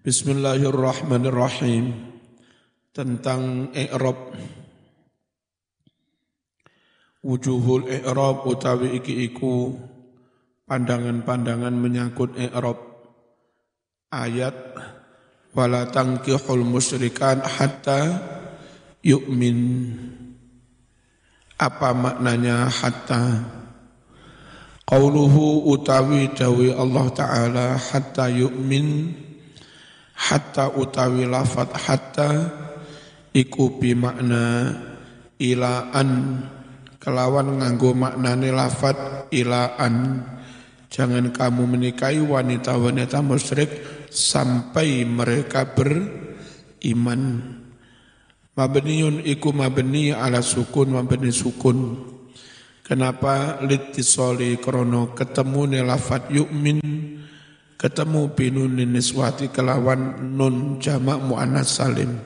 Bismillahirrahmanirrahim. Tentang i'rab. Wujuhul i'rab utawi iki iku pandangan-pandangan menyangkut i'rab. Ayat wala tankihul musyrikan hatta yu'min. Apa maknanya hatta? Qauluhu utawi dawi Allah Ta'ala hatta yu'min hatta utawi lafat hatta iku bimakna ilaan kelawan nganggo maknane lafat ilaan jangan kamu menikahi wanita-wanita musyrik sampai mereka beriman. Mabniun iku mabni ala sukun mabni sukun. Kenapa litisoli krono ketemu lafat yu'min ketemu binun niswati kelawan nun jamak muannas salim.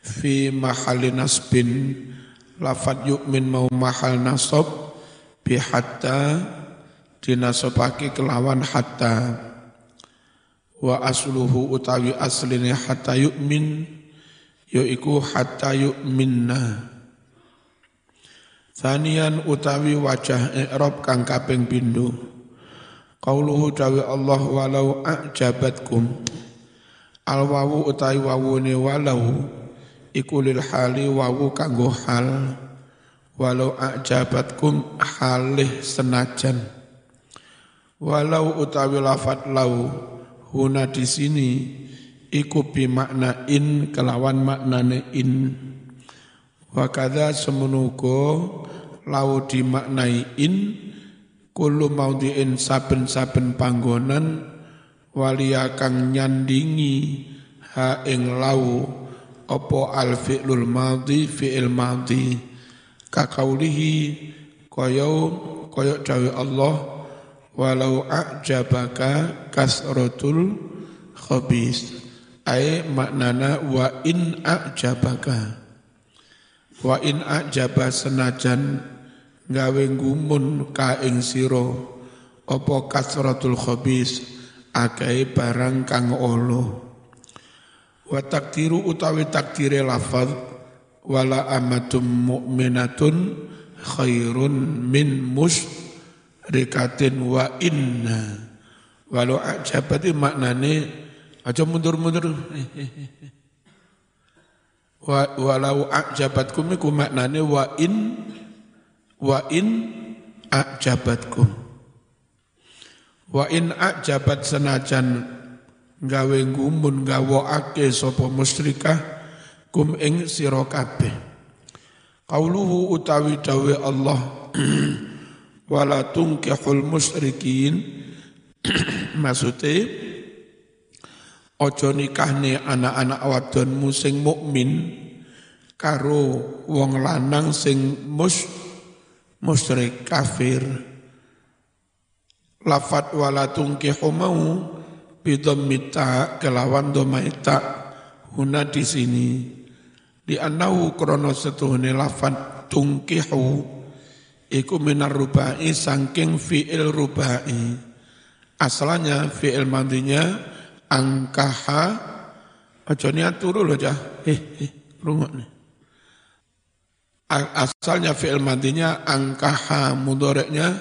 Fi mahali nasbin lafat yu'min mau mahal nasab bi hatta dinasobake kelawan hatta. Wa asluhu utawi asline hatta yu'min yaiku hatta yu'minna. Thanian utawi wajah i'rab kang kaping pindho Qauluhu dawi Allah walau a'jabatkum. Al wawu utai wawune walau Iku lil hali wawu kanggo hal. Walau a'jabatkum halih senajan. Walau utawi lafat lau Huna di sini Iku bimakna in kelawan maknane in. Wakada semenuko Lau dimaknai in kullu maudhi'in saben-saben panggonan walia kang nyandingi ha ing lau apa al fi'lul madhi fi'il madhi. Kakaulihi kaya kaya dawe Allah walau a'jabaka kasratul khabis. Ay maknana wa in a'jabaka. Wa in a'jaba senajan gawe gumun ka ing sira. Apa kasratul khabis? Akeh barang kang olo wa takdiru utawi takdire lafaz wala amatum mu'minatun khairun min musyrikatin wa inna. Walau ajabati maknane aja mundur-mundur. Walau ajabatkum iku maknane wa in wa in ajabatkum. Wa in ajabat senajan gawe gumun ake sapa musyrikah kum ing sira kabeh. Qauluhu utawi dawe Allah wala tunkihul musyrikin. Maksude ojo nikahne anak-anak wadon sing mukmin karo wong lanang sing musyrik musyrik kafir. Lafat wala tungkihu mau bidammita kelawan domaita huna di sini. Di anahu krono setuhune lafat tungkihu iku minar rubai sangking fi'il rubai. Asalnya fi'il mandinya angkaha. Aja turu loh jah eh eh rungok nih asalnya fi'il madinya angkaha mudoreknya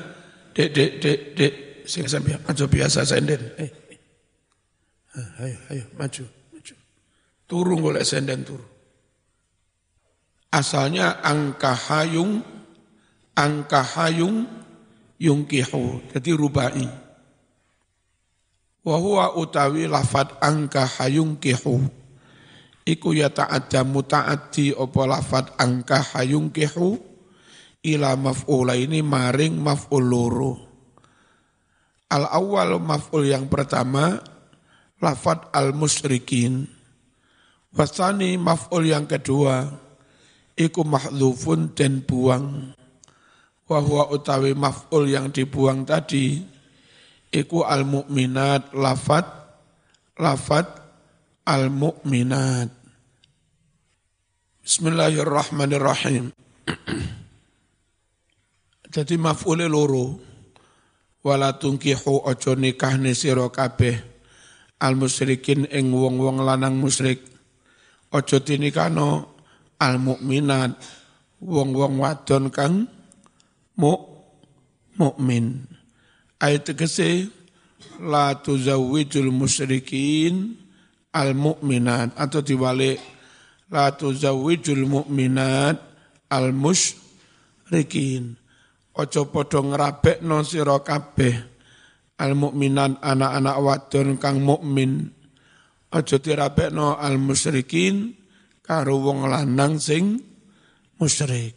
dek dek dek dek. Sing sampai maju biasa senden eh, eh. ayo ayo maju maju. Turun golek senden turun. Asalnya angkahayung angkahayung yungkihu. Jadi rubai. Wa huwa utawi lafat angkahayung kihu iku ya ta'adda muta'addi apa lafat angka hayung kehu ila maf'ula ini maring maf'ul loro. Al awal maf'ul yang pertama lafat al musyrikin. Wasani maf'ul yang kedua iku mahdhufun dan buang. Wahwa utawi maf'ul yang dibuang tadi iku al mukminat lafat lafat al-mu'minat. Bismillahirrahmanirrahim. Jadi maf'ule loro. Wala tungkihu ojo nikah sira kabeh. Al musyrikin ing wong-wong lanang musyrik. Aja tinikano al mukminat. Wong-wong wadon kang mu mukmin. Ayat tegese la tuzawwijul musyrikin al mukminat. Atau diwalik la tuzawwijul mukminat al musyrikin ojo padha ngrabekno sira kabeh al mukminan anak-anak wadon kang mukmin. Aja dirabekno al musyrikin karo wong lanang sing musyrik.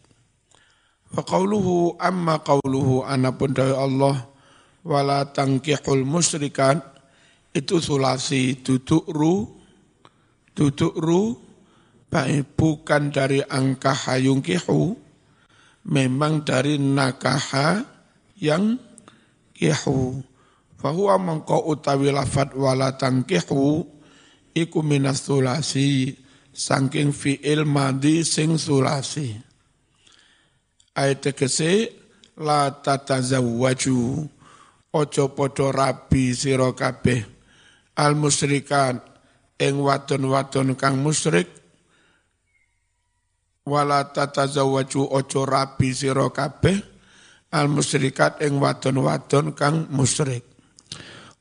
Wa qauluhu amma qauluhu anapun dawe Allah wala tangkihul musyrikat itu sulasi duduk ru duduk ru baik bukan dari angka hayung kihu memang dari nakaha yang kihu. Fahuwa mengko utawi lafad wala tangkihu iku minas sulasi saking fi'il madi sing sulasi. Ayat tegese la tatazawwaju ojo podo rabi sira kabeh al musyrikan ing wadon-wadon kang musyrik wala tatazawwaju ojo rabi sira kabeh al musyrikat ing wadon-wadon kang musyrik.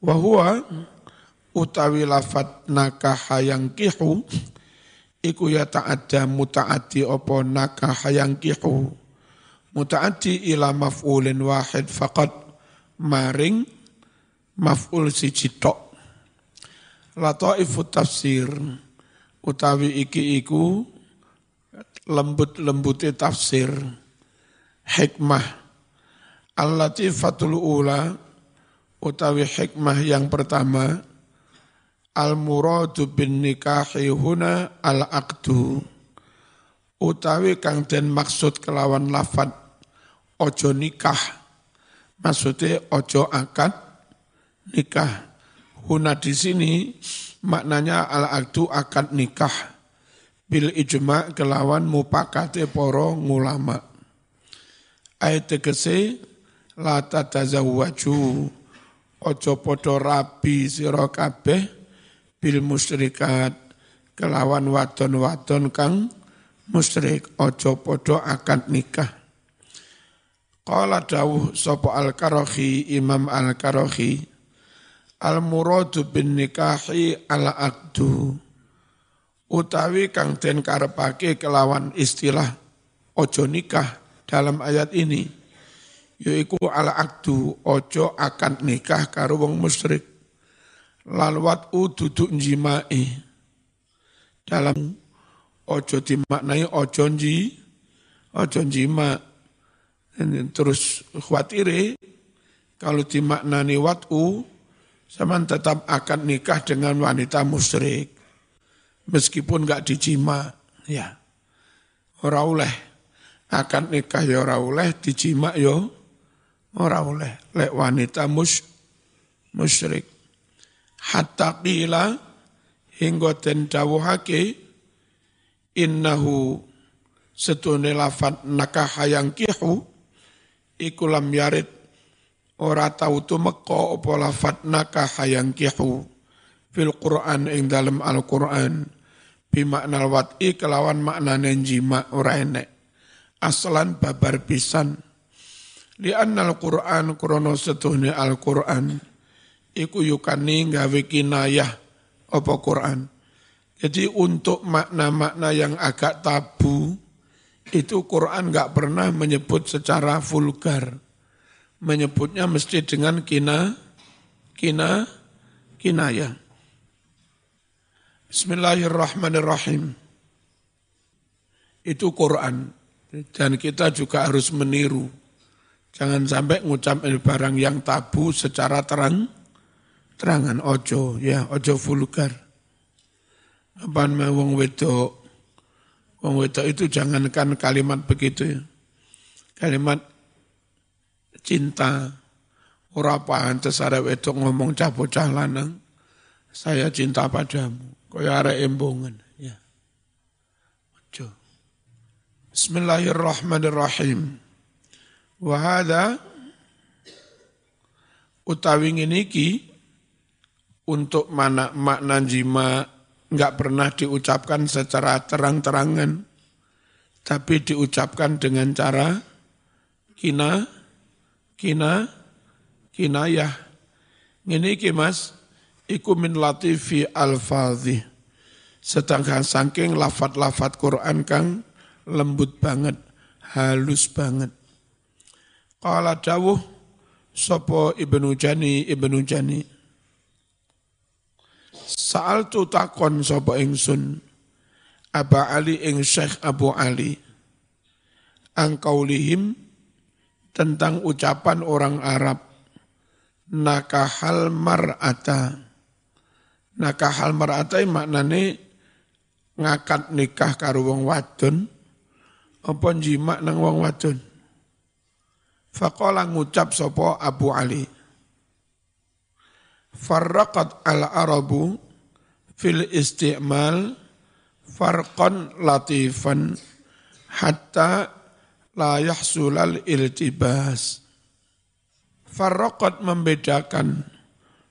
Wa huwa utawi lafat nakaha yang kihu iku ya ta'adda muta'addi opo nakaha yang kihu. Muta'addi ila maf'ulin wahid faqat maring maf'ul siji tok. Lataifu tafsir utawi iki iku lembut-lembutnya tafsir hikmah. Al-latifatul ula utawi hikmah yang pertama al-muradu bin nikahi huna al-aqdu. Utawi kang den maksud kelawan lafat ojo nikah. Maksudnya ojo akad nikah. Huna di sini maknanya al-aqdu akad nikah bil ijma kelawan mupakate poro ngulama. Ayat tegese la tatazawwaju ojo podo rabi sira kabeh bil musyrikat kelawan wadon-wadon kang musyrik ojo podo akad nikah. Qala dawuh sapa al-Karahi Imam al-Karahi al-muradu bin nikahi al-aqdu utawi kang den karepake kelawan istilah ojo nikah dalam ayat ini yaiku ala akdu ojo akan nikah karo wong musyrik. Lalwat u duduk jimai dalam ojo dimaknai ojo nji ojo jima terus khawatire kalau dimaknani wat'u sama tetap akan nikah dengan wanita musyrik meskipun nggak dijima ya. Ora oleh. Akan nikah ya ora oleh dijima yo ya ora oleh. Lek wanita mus musyrik. Hatta qila hingga den dawuhake innahu setune lafat nakah yang kihu iku lam yarid ora tau tumeka apa lafat nakah yang kihu. Fil Qur'an ing dalam Al-Qur'an bimakna wat'i kelawan makna jima ora enek. Aslan babar pisan. Li annal Qur'an krono setuhne Al-Qur'an iku yukani gawe kinayah apa Qur'an. Jadi untuk makna-makna yang agak tabu itu Quran nggak pernah menyebut secara vulgar. Menyebutnya mesti dengan kina, kina, kinayah. Bismillahirrahmanirrahim. Itu Quran. Dan kita juga harus meniru. Jangan sampai ngucap barang yang tabu secara terang, terangan ojo, ya ojo vulgar. Apaan mau wong wedok, wong wedok itu jangankan kalimat begitu ya. Kalimat cinta, ora pantes wedok ngomong cabocah lanang, saya cinta padamu. Kaya arek embongan. Ya. Ojo. Bismillahirrahmanirrahim. Wahada utawi ngene iki untuk mana makna jima nggak pernah diucapkan secara terang-terangan, tapi diucapkan dengan cara kina, kina, kinayah. Ini ki mas, iku min latifi al-fadhi. Sedangkan saking lafat-lafat Quran kang lembut banget, halus banget. Qala dawuh sopo Ibnu Jani Ibnu Jani Saal tu takon sopo ingsun Aba Ali ing Syekh Abu Ali angkaulihim tentang ucapan orang Arab nakahal mar'ata nakahal mar'ata maknane ngakat nikah karo wong wadon apa jima nang wong wadon Faqala ngucap sopo Abu Ali Farraqat al-arabu fil isti'mal farqan latifan hatta la yahsulal iltibas. Farraqat membedakan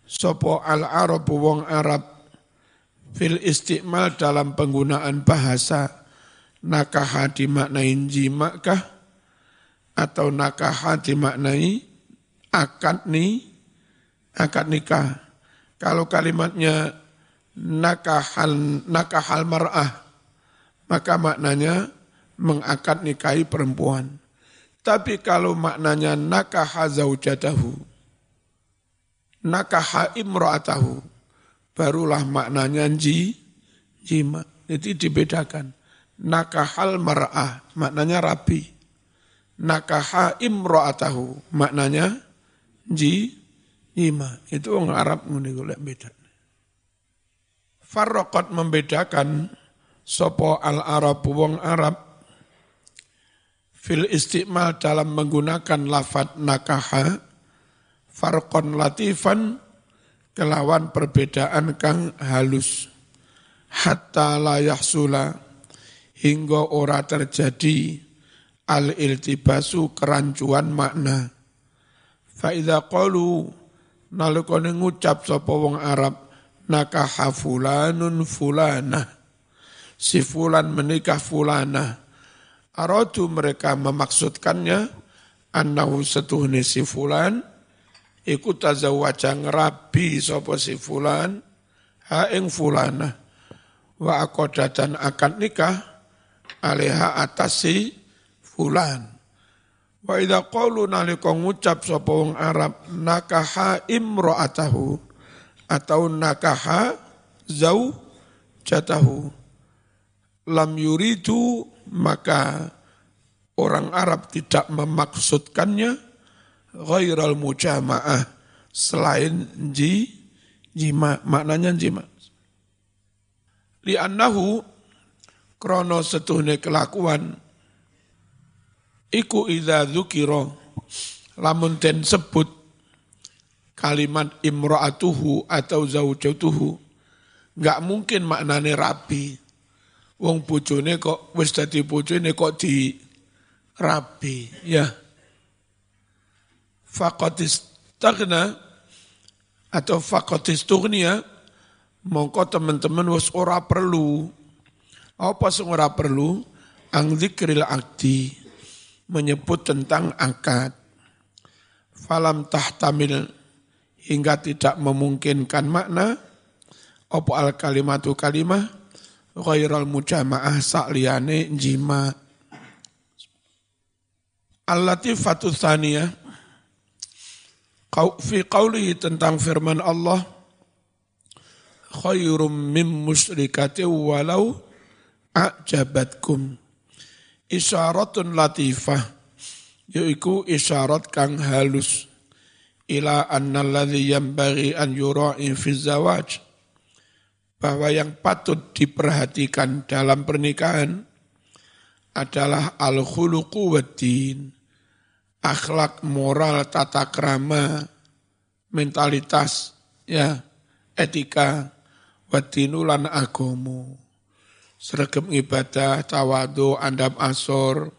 sopo al-arabu wong Arab fil isti'mal dalam penggunaan bahasa nakaha dimaknai jimakah atau nakaha dimaknai akad nih akad nikah. Kalau kalimatnya nakahal nakahal mar'ah, maka maknanya mengakad nikahi perempuan. Tapi kalau maknanya nakaha zaujatahu, nakaha imra'atahu, barulah maknanya ji, jima. Jadi dibedakan. Nakahal mar'ah, maknanya rapi. Nakaha imra'atahu, maknanya ji, Ima, itu orang Arab golek beda. Farrokot membedakan sopo al Arab wong Arab fil istimal dalam menggunakan lafat nakaha farkon latifan kelawan perbedaan kang halus. Hatta layah sula hingga ora terjadi al iltibasu kerancuan makna. Fa idza qalu nalukane ngucap sapa wong Arab nakaha fulanun fulana. Si fulan menikah fulana. Aradu mereka memaksudkannya annahu setuhni si fulan iku tazawwaja ngerabi sapa si fulan? Ha ing fulana wa aqadatan akan nikah atas si fulan. Wa idza qalu nalika ngucap sapa wong Arab nakaha imra'atahu atau nakaha zau jatahu lam yuridu maka orang Arab tidak memaksudkannya ghairal mujama'ah selain ji jima maknanya jima li'annahu krono setuhne kelakuan Iku idza dzukira lamun den sebut kalimat imra'atuhu atau zaujatuhu enggak mungkin maknane rabi. Wong bojone kok wis dadi bojone kok di rabi ya. Faqatis tagna atau faqatis tughniya mongko teman-teman wis ora perlu apa sing ora perlu ang dzikril akdi menyebut tentang akad. Falam tahtamil hingga tidak memungkinkan makna opo al kalimatu kalimah ghairal mujama'ah sa'liyane jima. Al-latifatu thaniyah fi qawlihi tentang firman Allah khairum mim musyrikati walau a'jabatkum. Isyaratun latifah yaiku isyarat kang halus. Ila anna alladhi yanbaghi an yura'i fi zawaj bahwa yang patut diperhatikan dalam pernikahan adalah al-khuluqu waddin akhlak moral tata krama mentalitas ya etika wadinulan agomo seragam ibadah, tawadu, andam asor,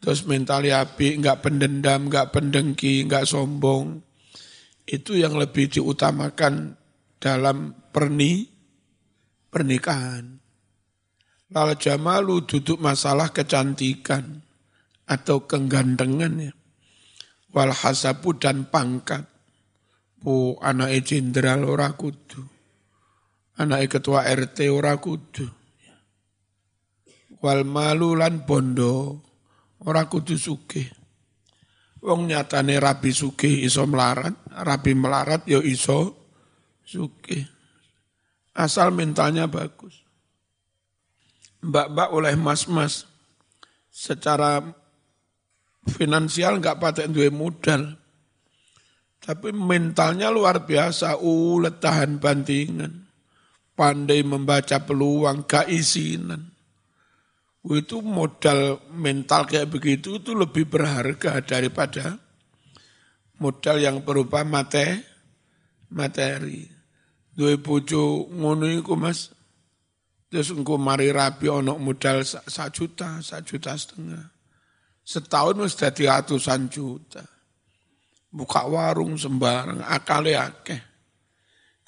terus mental api, enggak pendendam, enggak pendengki, enggak sombong. Itu yang lebih diutamakan dalam perni pernikahan. Lal jamalu duduk masalah kecantikan atau kegantengan ya. Wal hasabu dan pangkat. Bu anak jenderal ora kudu. Anak ketua RT ora kudu. Wal malu lan bondo ora kudu sugih. Wong nyatane rabi sugih iso melarat, rabi melarat ya iso sugih. Asal mentalnya bagus mbak-mbak oleh mas-mas secara finansial nggak patek duwe modal. Tapi mentalnya luar biasa, ulet tahan bantingan. Pandai membaca peluang, gak isinan. Itu modal mental kayak begitu itu lebih berharga daripada modal yang berupa mate, materi. Dua bojo ngono iku Mas Terus engkau mari rapi onok modal satu juta, satu juta setengah. Setahun mesti dadi ratusan juta. Buka warung sembarang, akale akeh.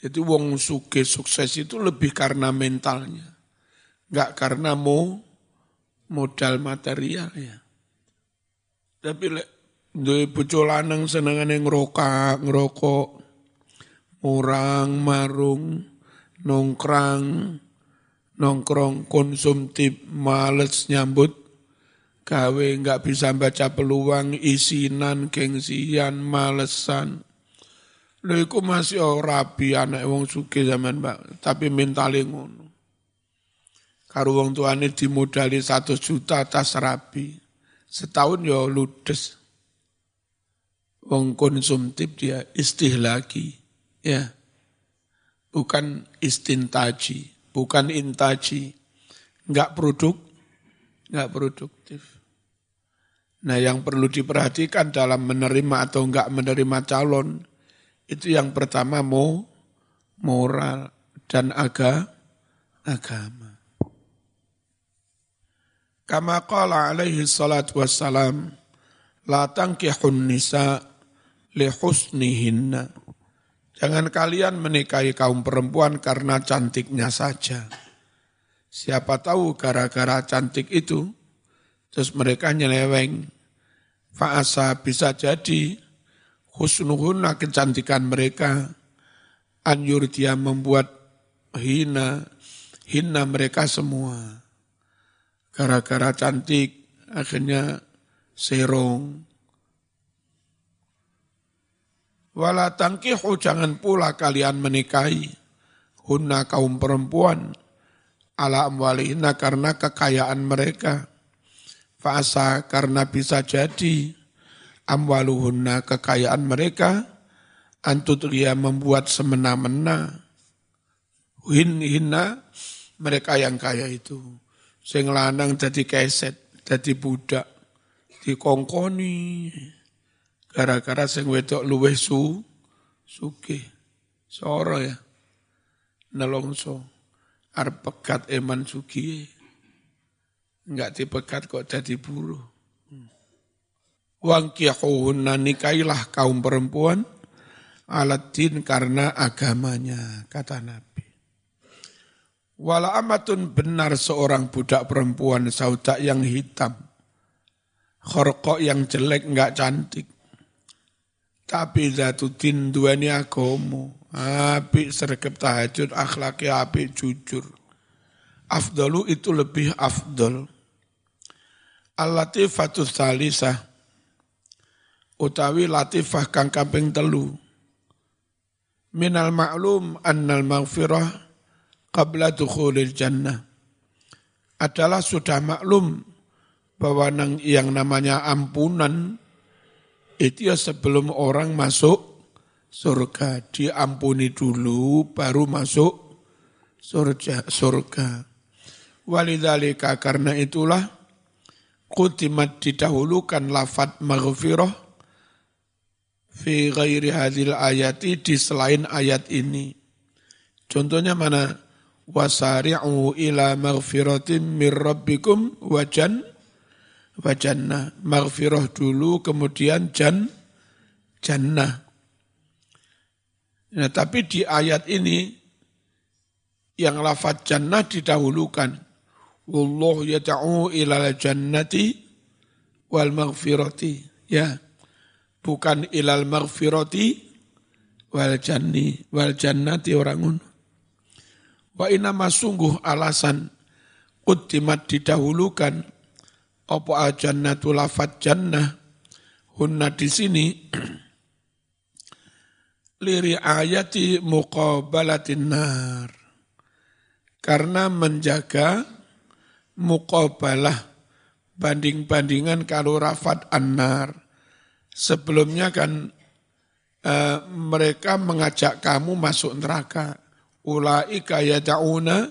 Jadi wong suge sukses itu lebih karena mentalnya. Enggak karena mau modal material ya. Tapi lek duwe bojo lanang senengane ngerokok, ngerokok, murang, marung, nongkrang, nongkrong konsumtif males nyambut gawe nggak bisa baca peluang isinan gengsian malesan. Lho iku masih oh, rapi anak wong suki zaman mbak. Tapi mentale ngono. Karo wong tuane dimodali satu juta atas rapi. Setahun ya ludes. Wong konsumtif dia istihlaki ya. Bukan istintaji bukan intaji, nggak produk, nggak produktif. Nah yang perlu diperhatikan dalam menerima atau nggak menerima calon, itu yang pertama mau moral dan aga, agama. Kama qala alaihi salat wassalam, la tankihun nisa li husnihinna Jangan kalian menikahi kaum perempuan karena cantiknya saja. Siapa tahu gara-gara cantik itu, terus mereka nyeleweng. Fa'asa bisa jadi husnuhunna kecantikan mereka. Anjur dia membuat hina, hina mereka semua. Gara-gara cantik, akhirnya serong, Wala tangkihu jangan pula kalian menikahi hunna kaum perempuan ala amwalihina karena kekayaan mereka. Fasa karena bisa jadi amwaluhunna kekayaan mereka antutria membuat semena-mena. Hin hina mereka yang kaya itu. Sing lanang jadi keset, jadi budak, dikongkoni Gara-gara sing wedok luweh su sugih. Soro ya. Nelongso. Arep pekat eman sugi. Enggak dipekat kok jadi buruh. Wangkihuhunna nikailah kaum perempuan alat din karena agamanya, kata Nabi. Wala amatun benar seorang budak perempuan saudak yang hitam. Khorkok yang jelek enggak cantik tapi zatuddin duani agomo. Api sergap tahajud, akhlaknya api jujur. Afdalu itu lebih afdal. Al-latifatus salisah. Utawi latifah kang kaping telu. Minal ma'lum annal maghfirah qabla dukhulil jannah. Adalah sudah maklum bahwa yang namanya ampunan itu ya sebelum orang masuk surga. Diampuni dulu baru masuk surga. surga. Walidhalika karena itulah kutimat didahulukan lafat maghfirah fi ghairi hadil ayati di selain ayat ini. Contohnya mana? Wasari'u ila maghfiratin mir rabbikum wajan wa jannah. Maghfirah dulu kemudian jan jannah. Nah, tapi di ayat ini yang lafaz jannah didahulukan. Wallahu yad'u ilal jannati wal maghfirati. Ya. Bukan ilal maghfirati wal janni wal jannati orang Wa inama sungguh alasan kutimat didahulukan apa al-jannatu lafat jannah hunna di sini liri ayati muqabalatin nar karena menjaga muqabalah banding-bandingan kalau rafat annar sebelumnya kan uh, mereka mengajak kamu masuk neraka ulaika yad'una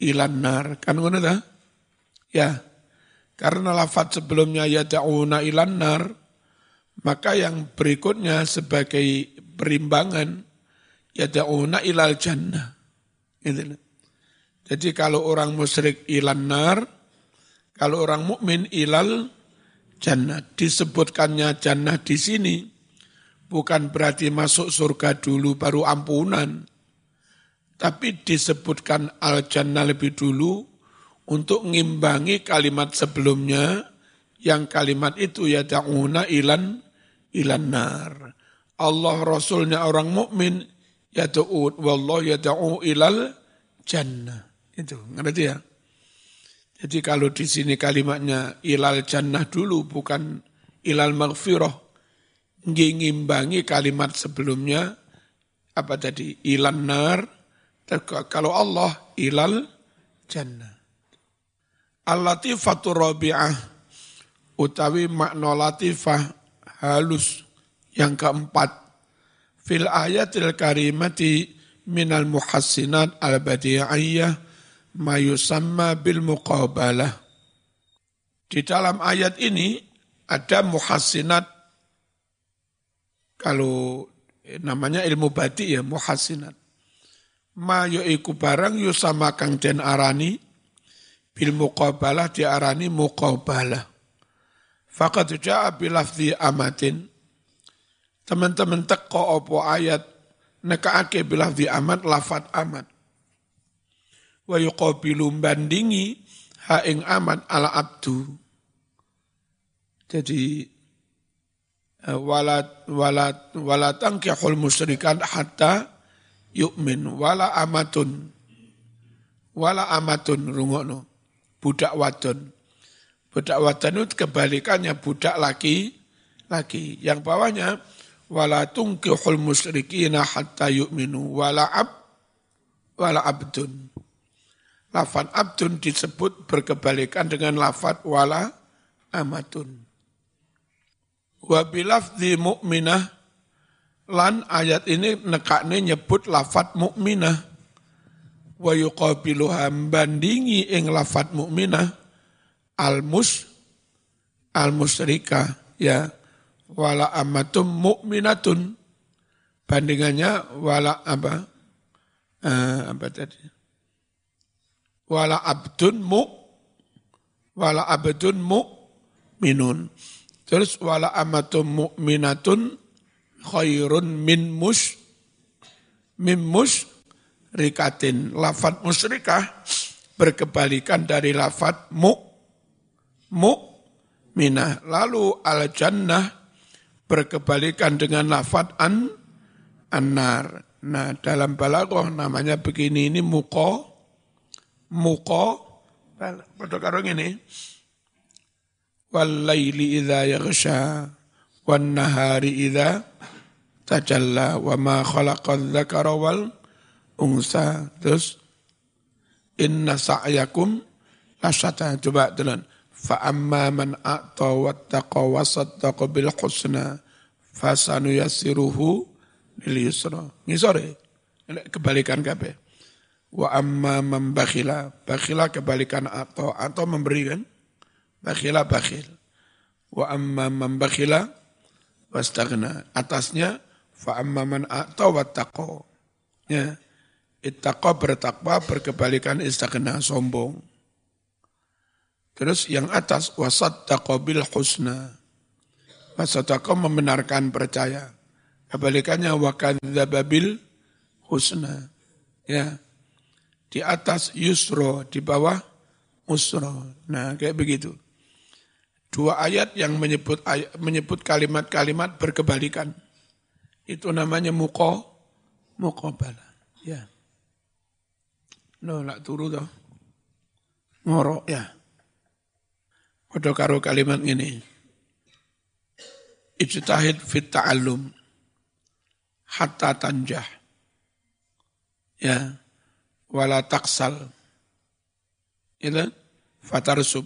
ilan nar. Kan ngono ta? Ya. Karena lafaz sebelumnya yad'una ilan nar, maka yang berikutnya sebagai perimbangan yad'una ilal jannah. Gitu. Jadi kalau orang musyrik ilan nar, kalau orang mukmin ilal jannah. Disebutkannya jannah di sini bukan berarti masuk surga dulu baru ampunan. Tapi disebutkan al-jannah lebih dulu untuk ngimbangi kalimat sebelumnya yang kalimat itu ya ta'una ilan ilan nar. Allah Rasulnya orang mukmin ya ta'ud wallah ya ilal jannah. Itu ngerti ya? Jadi kalau di sini kalimatnya ilal jannah dulu bukan ilal maghfirah. Ngimbangi kalimat sebelumnya apa tadi ilan nar kalau Allah ilal jannah. Al-latifatu rabi'ah utawi makna latifah halus yang keempat fil ayatil karimati minal muhassinat al-badi'iyah ma yusamma bil muqabalah. Di dalam ayat ini ada muhassinat kalau namanya ilmu badi ya muhassinat ma iku barang sama kang den arani bil muqabalah diarani muqabalah. Fakat ja'a bilafzi amatin. Teman-teman teko opo ayat nekaake bilafzi amat lafat amat. Wa yuqabilu bandingi ha ing amat ala abdu. Jadi walat walat walat angkihul musyrikan hatta yu'min. Wala amatun wala amatun rungokno. Budak wadon. Budak wadon itu kebalikannya budak laki laki. Yang bawahnya wala tungkihul musyrikina hatta yu'minu. Wala ab wala abdun lafat abdun disebut berkebalikan dengan lafat wala amatun. Wa bilafzi mu'minah Lan ayat ini nekakne nyebut lafat mukminah wa yuqabiluha bandingi ing lafat mukminah almus almusrika ya. Wala amatum mukminatun bandingannya wala apa? Uh, apa tadi wala abdun mu wala abdun mu minun terus wala amatum mukminatun khairun min mus min mus rikatin. Lafat musyrikah berkebalikan dari lafat mu mu minah. Lalu al jannah berkebalikan dengan lafat an anar. Nah dalam balaghah namanya begini ini muko muko pada karo ini wal laili idza yaghsha wan nahari idza tajalla wa ma khalaqal dzakara wal unsa. Terus inna sa'yakum lasyata. Coba telan. Fa amma man a'ta wattaqa wa saddaqa bil husna fasanu yassiruhu lil yusra. Ngisore kebalikan kabeh wa amma man bakhila kebalikan atau atau memberi kan bakhila bakhil wa amma man bakhila wastaghna atasnya Fa amma man a'ta wattaqa. Ya. Ittaqa bertakwa berkebalikan istaghna sombong. Terus yang atas wasaddaqa bil husna. Wasaddaqa membenarkan percaya. Kebalikannya wa kadzababil husna. Ya. Di atas yusro, di bawah usro. Nah, kayak begitu. Dua ayat yang menyebut menyebut kalimat-kalimat berkebalikan. Itu namanya muko, mukobala. Ya. No, lak turu toh. Ngorok ya. Padha karo kalimat ini. Ijtahid fit ta'allum hatta tanjah. Ya. Wala taksal. Itu fatarsub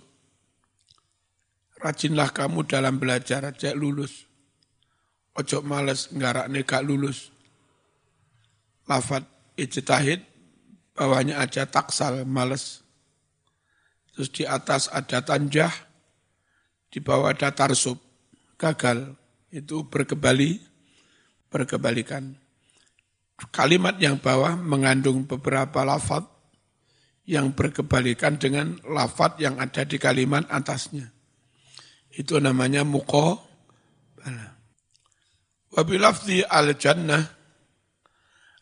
Rajinlah kamu dalam belajar, aja lulus. Ojo males ngarak gak lulus. Lafat ijtahid, bawahnya aja taksal, males. Terus di atas ada tanjah, di bawah ada tarsub, gagal. Itu berkebali, berkebalikan. Kalimat yang bawah mengandung beberapa lafat yang berkebalikan dengan lafat yang ada di kalimat atasnya. Itu namanya muko. Wabilafzi al-jannah.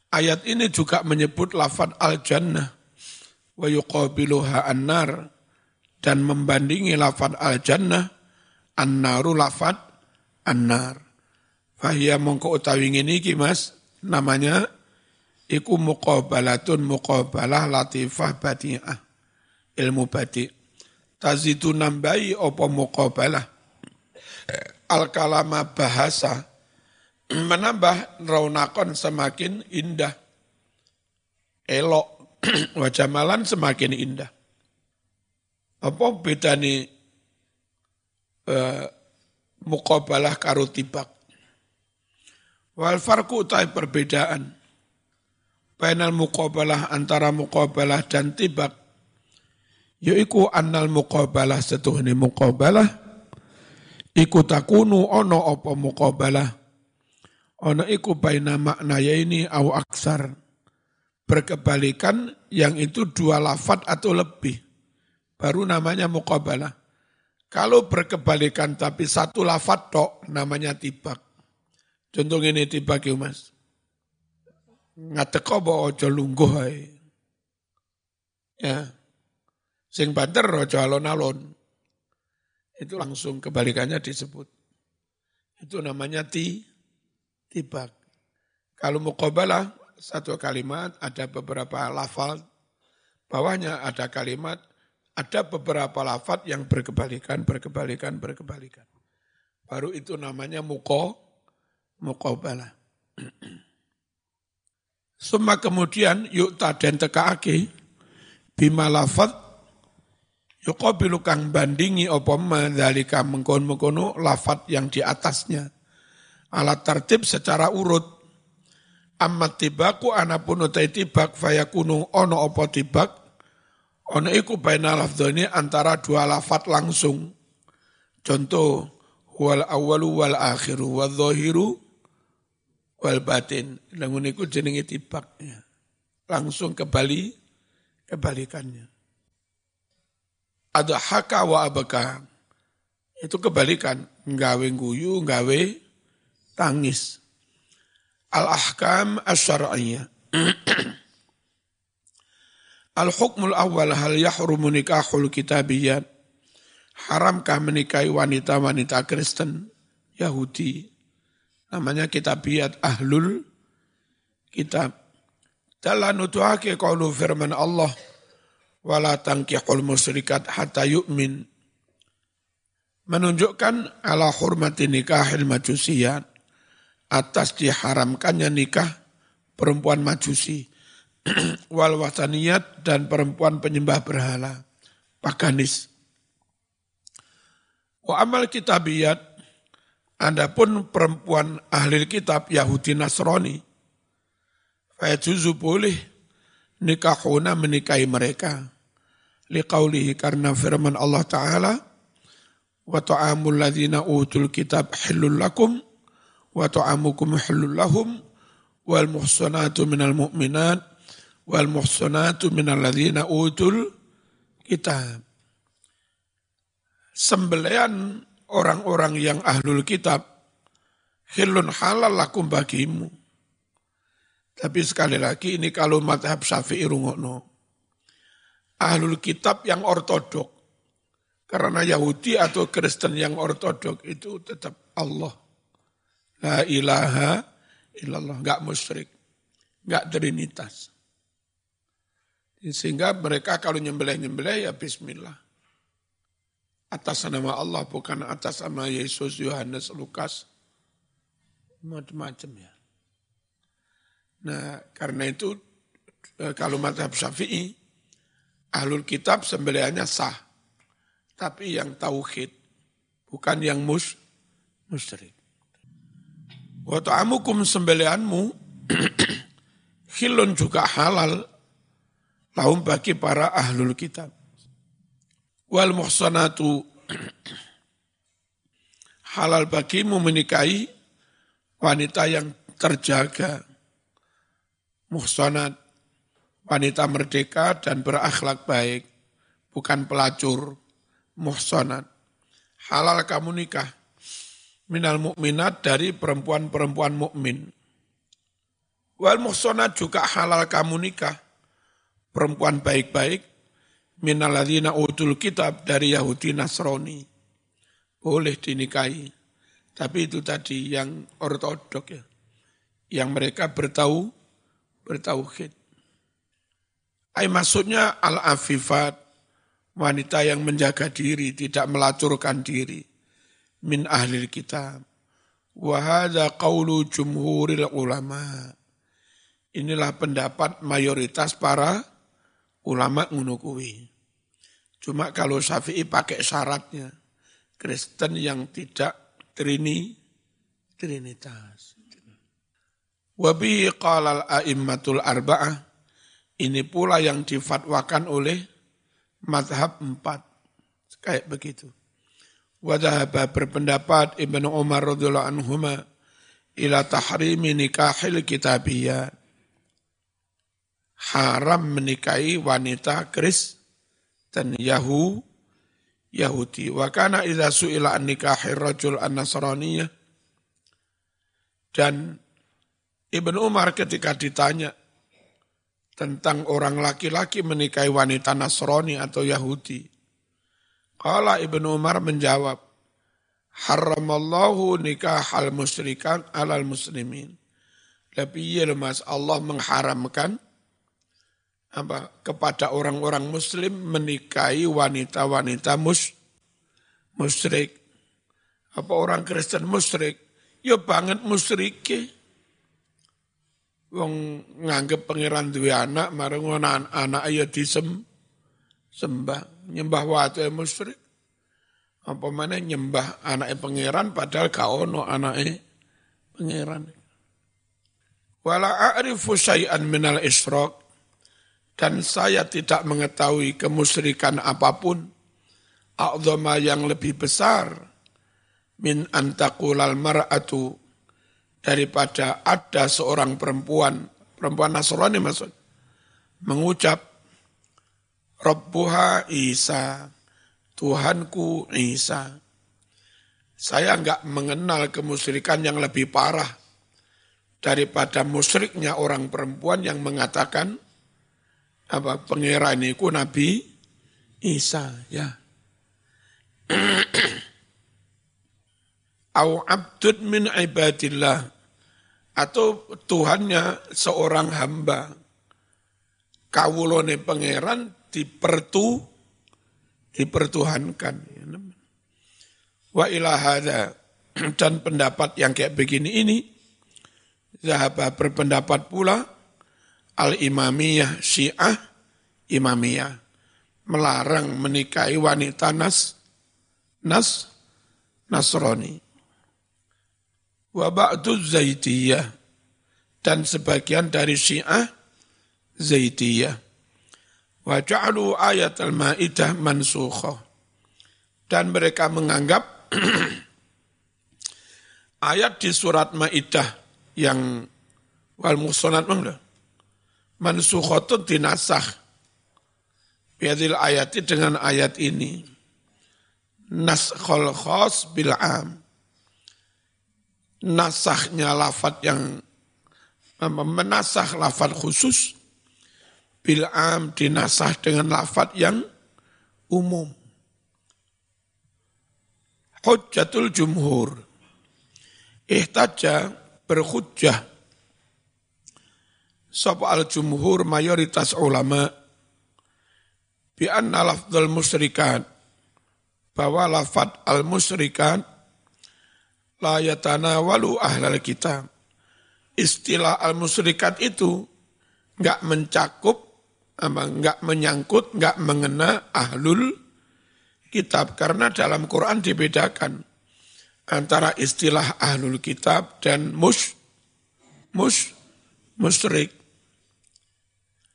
Ayat ini juga menyebut lafad al-jannah. Wa yuqabiluha an-nar. Dan membandingi lafad al-jannah. An-naru lafad an-nar. Fahiyya mongko utawi ini mas. Namanya iku muqabalatun muqabalah latifah bati'ah. Ilmu bati' tazidu nambahi apa muqabalah? Al kalama bahasa menambah raunakon semakin indah. Elok wajah malan semakin indah. Apa beda nih uh, muqabalah karo tibak wal farku utai perbedaan Bainal muqabalah antara muqabalah dan tibak yaiku annal muqabalah setuhni muqabalah iku takunu ono apa muqabalah ono iku baina makna ini au aksar berkebalikan yang itu dua lafat atau lebih baru namanya muqabalah. Kalau berkebalikan tapi satu lafat tok namanya tibak contoh ini tibak ya mas ngateko bawa ojo lungguh ya Sing banter raja alon-alon. Itu langsung kebalikannya disebut. Itu namanya ti, tibak. Kalau muqabalah, satu kalimat, ada beberapa lafal, bawahnya ada kalimat, ada beberapa lafat yang berkebalikan, berkebalikan, berkebalikan. Baru itu namanya muko, muqabalah. Semua kemudian yuk dan tekaake bima lafat Yuqabilu kang bandingi apa madzalika mengkon-mengkono lafat yang di atasnya. Alat tertib secara urut. Amat tibaku anapun utai tibak fayakunu ono apa tibak. Ono iku baina lafdhani antara dua lafat langsung. Contoh, wal awalu wal akhiru wal wal batin. Langun iku jenenge tibak. Langsung kembali, kebalikannya ada haka wa abaka. Itu kebalikan, nggawe guyu, nggawe tangis. Al-ahkam asyara'iyah. Al-hukmul awal hal yahrumu nikahul kitabiyat. Haramkah menikahi wanita-wanita Kristen, Yahudi. Namanya kitabiyat ahlul kitab. Dalam nutuhake qaulu firman Allah wala tangkihul musyrikat hatta yu'min menunjukkan ala hurmati nikahil majusiyat atas diharamkannya nikah perempuan majusi wal wataniyat dan perempuan penyembah berhala paganis wa amal kitabiyat adapun perempuan ahli kitab Yahudi Nasrani fayajuzu boleh nikahuna menikahi mereka. Liqaulihi karena firman Allah Ta'ala wa ta'amul ladzina utul kitab halul lakum wa ta'amukum halul lahum wal muhsanatu minal mu'minat wal muhsanatu minal ladzina utul kitab. Sembelian orang-orang yang ahlul kitab hilun halal lakum bagimu. Tapi sekali lagi ini kalau madhab syafi'i rungokno. Ahlul kitab yang ortodok. Karena Yahudi atau Kristen yang ortodok itu tetap Allah. La ilaha illallah. Enggak musyrik. Enggak trinitas. Sehingga mereka kalau nyembelih-nyembelih ya bismillah. Atas nama Allah bukan atas nama Yesus, Yohanes, Lukas. Macam-macam ya. Nah karena itu eh, kalau madhab syafi'i, ahlul kitab sembelihannya sah tapi yang tauhid, bukan yang mus musyrik. Wa ta'amukum sembelianmu hilun juga halal lahum bagi para ahlul kitab. Wal muhsanatu halal bagimu menikahi wanita yang terjaga. Muhsanat, wanita merdeka dan berakhlak baik, bukan pelacur muhsanat. Halal kamu nikah minal mukminat dari perempuan-perempuan mukmin. Wal muhsanat juga halal kamu nikah perempuan baik-baik minal ladzina utul kitab dari Yahudi Nasrani. Boleh dinikahi. Tapi itu tadi yang ortodok ya. Yang mereka bertahu bertauhid. Ay maksudnya al-afifat wanita yang menjaga diri, tidak melacurkan diri min ahli kitab. Wahada qawlu jumhuril ulama. Inilah pendapat mayoritas para ulama ngunukui. Cuma kalau Syafi'i pakai syaratnya. Kristen yang tidak trini, trinitas. Wabi qalal a'immatul arba'ah. Ini pula yang difatwakan oleh madhab empat. Kayak begitu. Wadahaba berpendapat Ibnu Umar radhiyallahu anhuma ila tahrimi nikahil kitabiyah. Haram menikahi wanita Kris dan Yahu Yahudi. Wa kana idza su'ila an nikahir rajul an dan Ibnu Umar ketika ditanya tentang orang laki-laki menikahi wanita Nasrani atau Yahudi. Kala Ibnu Umar menjawab, Haramallahu nikah hal musyrikan alal muslimin. Lebih mas Allah mengharamkan apa kepada orang-orang muslim menikahi wanita-wanita mus musyrik. Apa orang Kristen musyrik? Ya banget musyrik. Wong nganggep pangeran duwe anak, marang anak, anak ayo disem, sembah, nyembah watu musyrik. Apa mana nyembah anak pangeran padahal kau no anak pangeran. Wala a'rifu syai'an minal isyraq dan saya tidak mengetahui kemusyrikan apa pun a'zama yang lebih besar min antakulal mar'atu daripada ada seorang perempuan, perempuan Nasrani maksud, mengucap, Rabbuha Isa, Tuhanku Isa. Saya enggak mengenal kemusyrikan yang lebih parah daripada musyriknya orang perempuan yang mengatakan apa pengiraniku Nabi Isa ya. au abdud min ibadillah. Atau Tuhannya seorang hamba. Kawulone pangeran dipertu dipertuhankan wa ilahada dan pendapat yang kayak begini ini Zahabah berpendapat pula al-imamiyah syiah imamiyah melarang menikahi wanita nas nas Nasrani wa ba'du zaitiyah dan sebagian dari Syiah Zaitiyah. Wa ja'alu ayat al-Maidah mansukhah. Dan mereka menganggap ayat di surat Maidah yang wal muhsanat mana? Mansukhatun dinasah. Biadil ayati dengan ayat ini. Naskhul khas bil am nasahnya lafat yang menasah lafat khusus bil am dinasah dengan lafat yang umum. Hujjatul jumhur. Ihtaja berhujjah. Sapa al jumhur mayoritas ulama bi anna lafdzul musyrikat bahwa lafat al musyrikat la yatanawalu ahlal kitab istilah al-musyrikat itu nggak mencakup, nggak menyangkut, nggak mengena ahlul kitab. Karena dalam Quran dibedakan antara istilah ahlul kitab dan mus, mus, musyrik.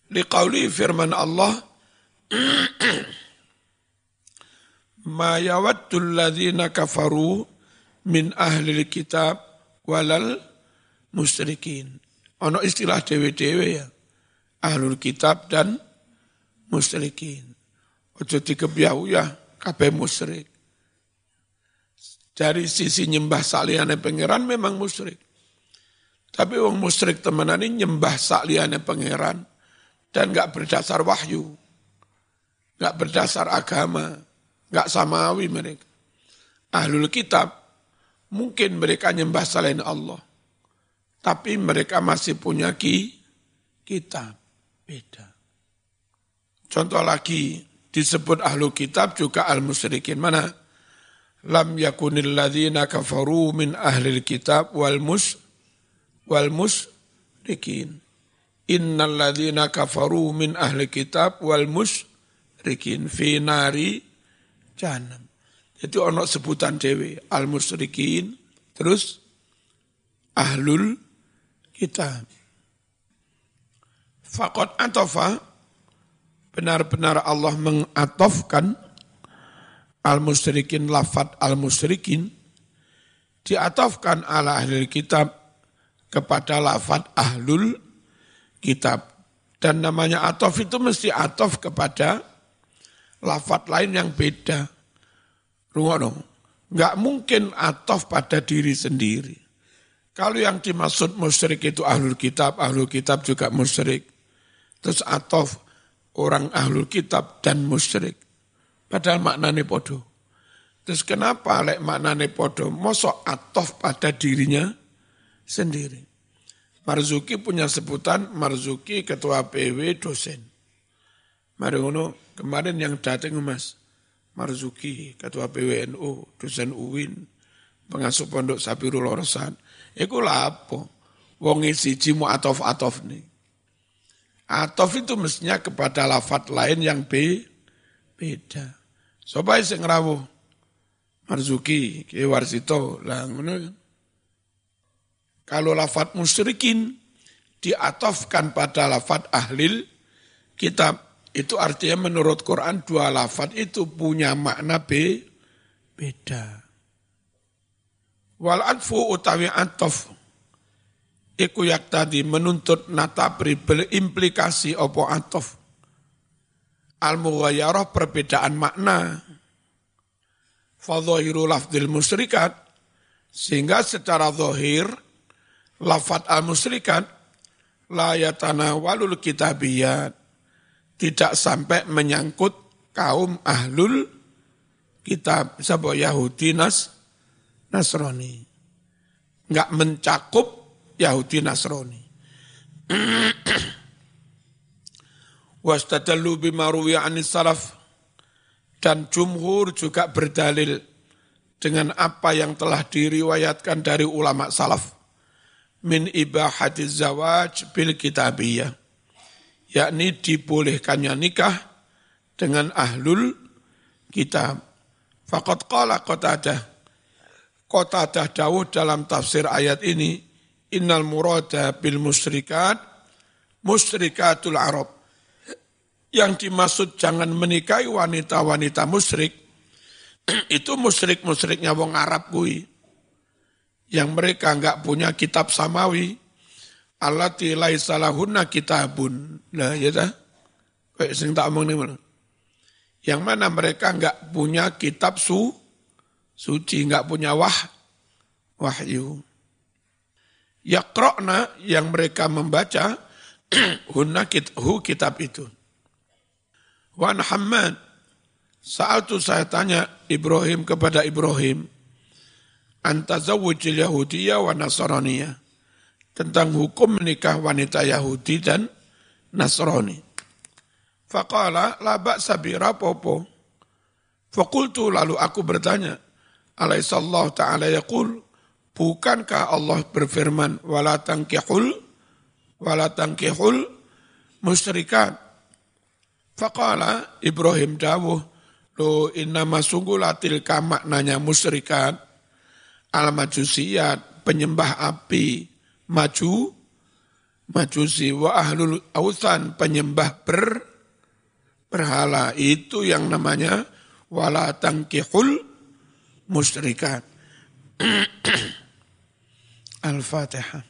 Liqauli firman Allah, Ma yawaddul ladhina kafaru min ahli kitab walal musyrikin. Ono istilah dewe-dewe ya. Ahlul kitab dan musyrikin. Ojo dikebiau ya, kabeh musyrik. Dari sisi nyembah saliannya pangeran memang musyrik. Tapi wong musyrik temenan ini nyembah saliannya pangeran dan gak berdasar wahyu. Gak berdasar agama, gak samawi mereka. Ahlul kitab, mungkin mereka nyembah selain Allah. Tapi mereka masih punya ki, kitab. Beda. Contoh lagi, disebut ahlu kitab juga al-musyrikin. Mana? Lam yakunil ladhina kafaru min ahli kitab wal mus wal musrikin. Innal ladhina kafaru min ahli kitab wal musrikin fi nari jahannam. Jadi ono sebutan dewi al-musyrikin, terus ahlul kita. Fakot atofa, benar-benar Allah mengatofkan al-musyrikin, lafat al-musyrikin, diatofkan ala ahli kitab kepada lafat ahlul kitab. Dan namanya atof itu mesti atof kepada lafat lain yang beda. Rungono, nggak mungkin atof pada diri sendiri. Kalau yang dimaksud musyrik itu ahlul kitab, ahlul kitab juga musyrik. Terus atof orang ahlul kitab dan musyrik. Padahal maknanya podo. Terus kenapa lek maknanya podo? Mosok atof pada dirinya sendiri. Marzuki punya sebutan Marzuki ketua PW dosen. Mari kemarin yang datang mas Marzuki ketua PWNU dosen UIN pengasuh pondok Sabirul Orosan Iku lapo. Wong siji mu atof-atof nih. Atof itu mestinya kepada lafat lain yang be, beda. Sobai sing rawuh Marzuki, Ki Warsito, lah kan. Kalau lafat musyrikin diatofkan pada lafat ahlil kitab, itu artinya menurut Quran dua lafat itu punya makna be, beda. Wal adfu utawi atof iku yak tadi menuntut natabri berimplikasi opo atof. Al perbedaan makna. Fadhahiru lafdil musyrikat sehingga secara zahir lafat al musyrikat la walul kitabiyat tidak sampai menyangkut kaum ahlul kitab sabo Yahudi Nas Nasrani. Enggak mencakup Yahudi Nasrani. Wastadallu bima ruwiya anis salaf dan jumhur juga berdalil dengan apa yang telah diriwayatkan dari ulama salaf min ibahatiz zawaj bil kitabiyah yakni dibolehkannya nikah dengan ahlul kitab. Fakat qala qatadah Kota Dawud dalam tafsir ayat ini, innal murada bil musrikat, musrikatul Arab. Yang dimaksud jangan menikahi wanita-wanita musyrik, itu musyrik-musyriknya wong Arab kui. Yang mereka enggak punya kitab samawi. Allati laisa lahunna kitabun. Nah, ya dah. Kayak sing tak omong nih Yang mana mereka enggak punya kitab su, suci, nggak punya wah, wahyu. yakrokna yang mereka membaca hunna hu kitab itu. Wan Hamad, saat itu saya tanya Ibrahim kepada Ibrahim, antazawujil Yahudiyah wa Nasraniyah, tentang hukum menikah wanita Yahudi dan Nasrani. Faqala la ba'sa popo. Fakultu lalu aku bertanya, alaihissallahu ta'ala yaqul, bukankah Allah berfirman, wala tankihul, wala tankihul musyrikat. Faqala Ibrahim dawuh, lo inna masungulatil maknanya musyrikat, al majusiyat, penyembah api, maju, majusi wa ahlul ausan, penyembah ber, berhala itu yang namanya wala tangkihul musyrikat. Al-Fatihah.